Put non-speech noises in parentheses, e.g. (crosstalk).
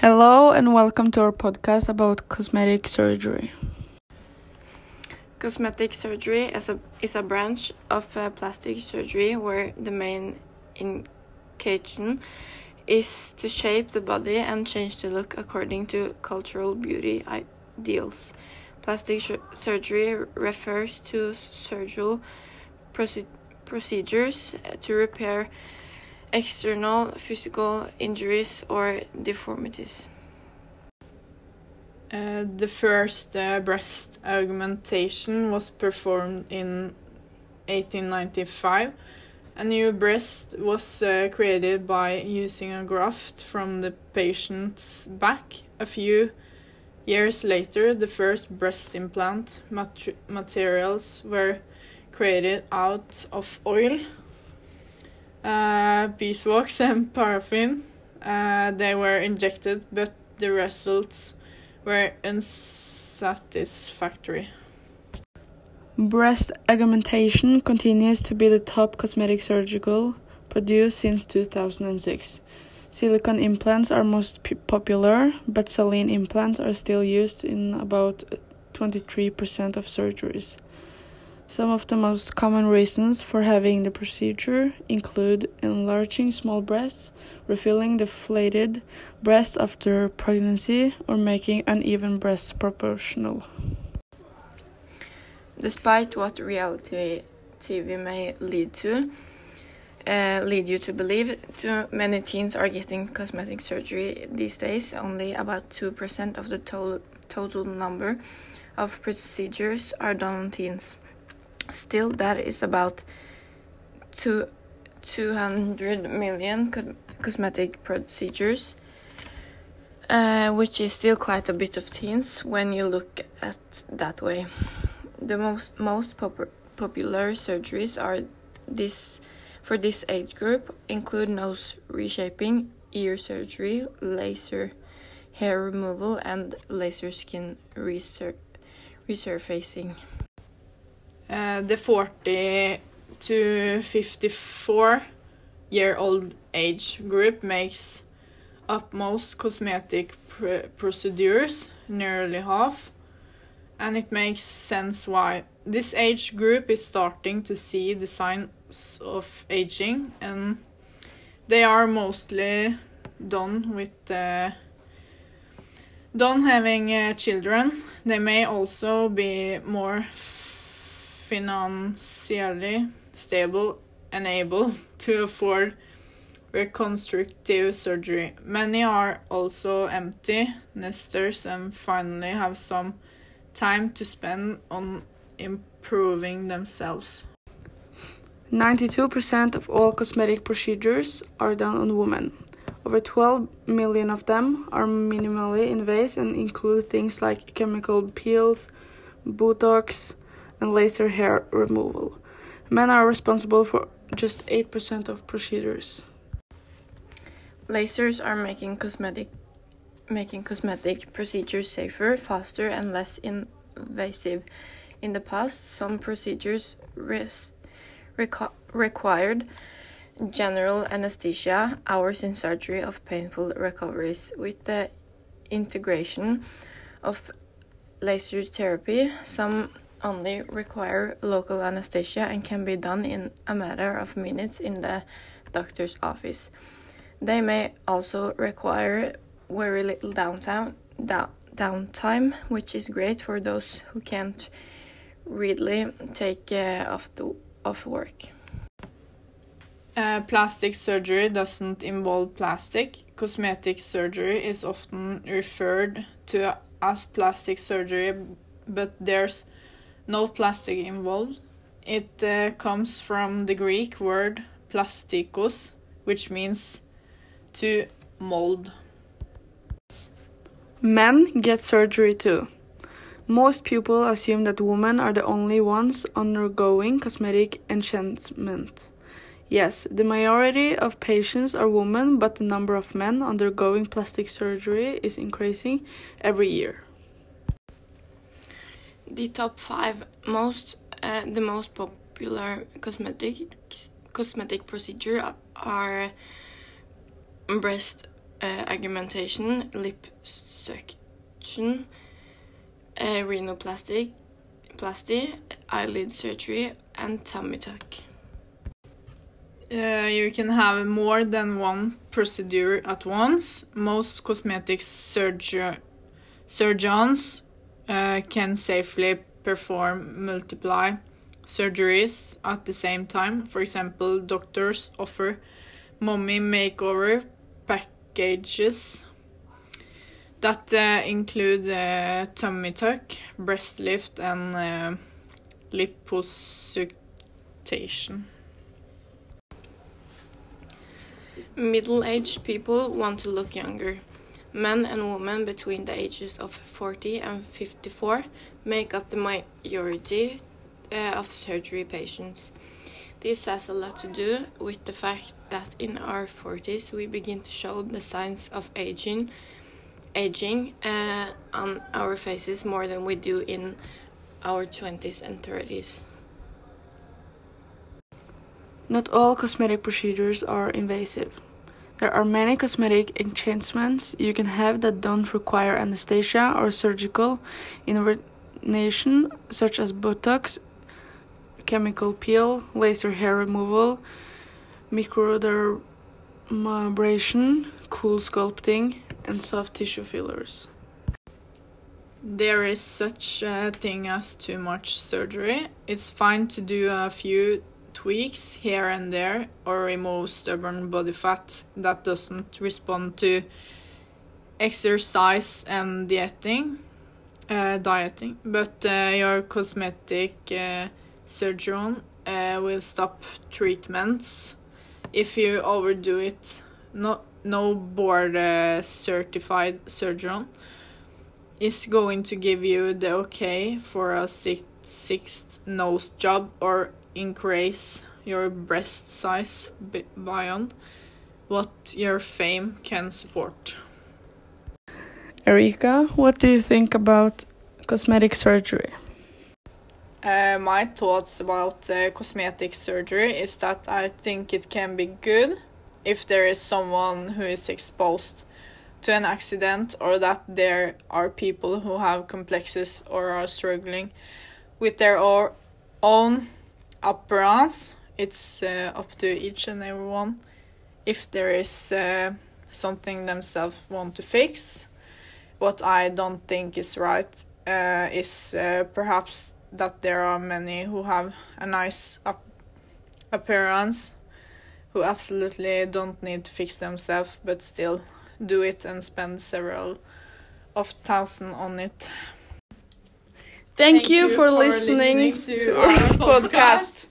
Hello and welcome to our podcast about cosmetic surgery. Cosmetic surgery is a, is a branch of uh, plastic surgery where the main indication is to shape the body and change the look according to cultural beauty ideals. Plastic surgery refers to surgical procedures to repair external physical injuries or deformities. Uh, the first uh, breast augmentation was performed in 1895. A new breast was uh, created by using a graft from the patient's back. A few years later, the first breast implant mat materials were created out of oil uh, beeswax (laughs) and paraffin. Uh, they were injected, but the results were unsatisfactory. Breast augmentation continues to be the top cosmetic surgical produced since 2006. Silicone implants are most popular, but saline implants are still used in about 23% of surgeries. Some of the most common reasons for having the procedure include enlarging small breasts, refilling deflated breast after pregnancy, or making uneven breasts proportional. Despite what reality TV may lead to, uh, lead you to believe, too many teens are getting cosmetic surgery these days. Only about 2% of the total, total number of procedures are done on teens. Still, that is about two, 200 million co cosmetic procedures, uh, which is still quite a bit of teens when you look at that way. The most most pop popular surgeries are this for this age group include nose reshaping, ear surgery, laser hair removal, and laser skin resur resurfacing. Uh, the 40 to 54 year old age group makes up most cosmetic pr procedures, nearly half, and it makes sense why. This age group is starting to see the signs of aging, and they are mostly done with uh, done having uh, children. They may also be more financially stable and able (laughs) to afford reconstructive surgery. Many are also empty nesters and finally have some time to spend on improving themselves. 92% of all cosmetic procedures are done on women. Over 12 million of them are minimally invasive and include things like chemical peels, Botox, and laser hair removal. Men are responsible for just 8% of procedures. Lasers are making cosmetic making cosmetic procedures safer, faster and less invasive. In the past, some procedures required general anesthesia, hours in surgery of painful recoveries. With the integration of laser therapy, some only require local anesthesia and can be done in a matter of minutes in the doctor's office. They may also require very little downtime, downtime which is great for those who can't really take uh, off, the, off work. Uh, plastic surgery doesn't involve plastic. Cosmetic surgery is often referred to as plastic surgery, but there's no plastic involved. It uh, comes from the Greek word plastikos, which means to mold. Men get surgery too. Most people assume that women are the only ones undergoing cosmetic enhancement. Yes, the majority of patients are women, but the number of men undergoing plastic surgery is increasing every year the top five most uh, the most popular cosmetic cosmetic procedure are breast uh, augmentation, lip suction, uh, eyelid surgery, and tummy tuck. Uh, you can have more than one procedure at once. Most cosmetic surgery surgeons uh, can safely perform multiply surgeries at the same time. For example, doctors offer mommy makeover packages that uh, include uh, tummy tuck, breast lift, and uh, liposuction. Middle-aged people want to look younger. Men and women between the ages of 40 and 54 make up the majority uh, of surgery patients. This has a lot to do with the fact that in our 40s we begin to show the signs of aging, aging uh, on our faces more than we do in our 20s and 30s. Not all cosmetic procedures are invasive. There are many cosmetic enhancements you can have that don't require anesthesia or surgical intervention, such as Botox, chemical peel, laser hair removal, microdermabrasion, CoolSculpting, and soft tissue fillers. There is such a thing as too much surgery. It's fine to do a few tweaks here and there or remove stubborn body fat that doesn't respond to exercise and dieting uh, dieting. But uh, your cosmetic uh, surgeon uh, will stop treatments if you overdo it. No no board uh, certified surgeon is going to give you the okay for a six, sixth nose job or increase your breast size beyond what your fame can support. Erika, what do you think about cosmetic surgery? Uh, my thoughts about uh, cosmetic surgery is that I think it can be good if there is someone who is exposed to an accident or that there are people who have complexes or are struggling with their own appearance. It's uh, up to each and everyone if there is uh, something themselves want to fix. What I don't think is right uh, is uh, perhaps that there are many who have a nice ap appearance who absolutely don't need to fix themselves but still do it and spend several of thousand on it. Thank, Thank you, you, for, listening, listening to, to, our (laughs) podcast. podcast.